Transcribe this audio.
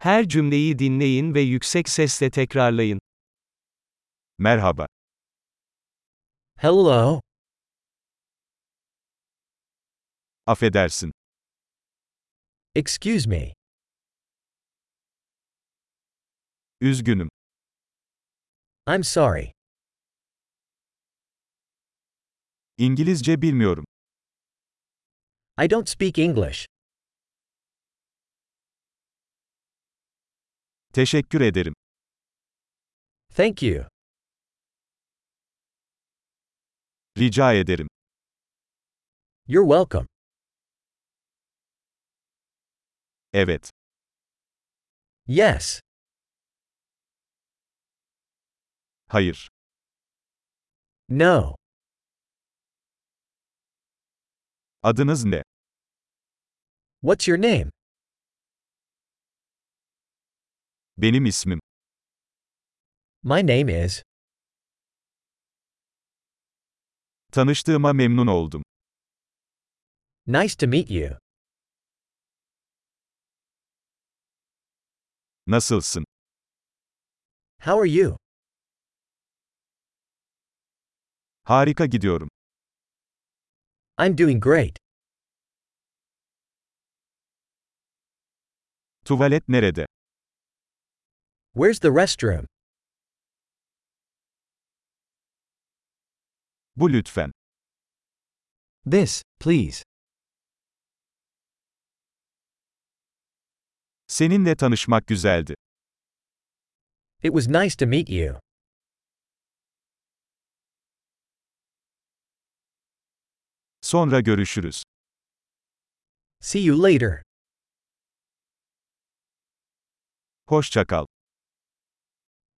Her cümleyi dinleyin ve yüksek sesle tekrarlayın. Merhaba. Hello. Affedersin. Excuse me. Üzgünüm. I'm sorry. İngilizce bilmiyorum. I don't speak English. Teşekkür ederim. Thank you. Rica ederim. You're welcome. Evet. Yes. Hayır. No. Adınız ne? What's your name? Benim ismim. My name is. Tanıştığıma memnun oldum. Nice to meet you. Nasılsın? How are you? Harika gidiyorum. I'm doing great. Tuvalet nerede? Where's the restroom? Bu lütfen. This, please. Seninle tanışmak güzeldi. It was nice to meet you. Sonra görüşürüz. See you later. Hoşça kal.